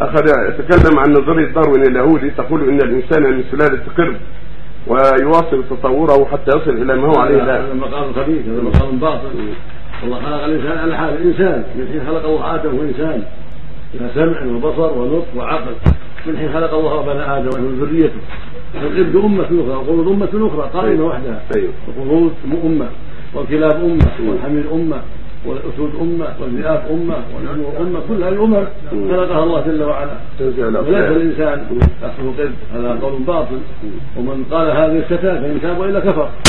أخذ يتكلم عن نظرية داروين اليهودي تقول إن الإنسان من سلالة قرد ويواصل تطوره حتى يصل إلى ما هو عليه الآن. هذا مقام خبيث هذا مقام باطل. الله خلق الإنسان على حال الإنسان من حين خلق الله آدم هو انسان له سمع وبصر ونطق وعقل. من حين خلق الله بني آدم ومن ذريته. القرد أمة أخرى والقرود أمة أخرى قائمه وحدها. أيوه. القرود أمة والكلاب أمة والحمير أمة. والأسود أمة والذئاب أمة والنمور أمة كل هذه الامم خلقها الله جل وعلا. وليس. الإنسان اصله قرد هذا قول باطل. ومن قال هذه الشتات فإن تاب وإلا كفر.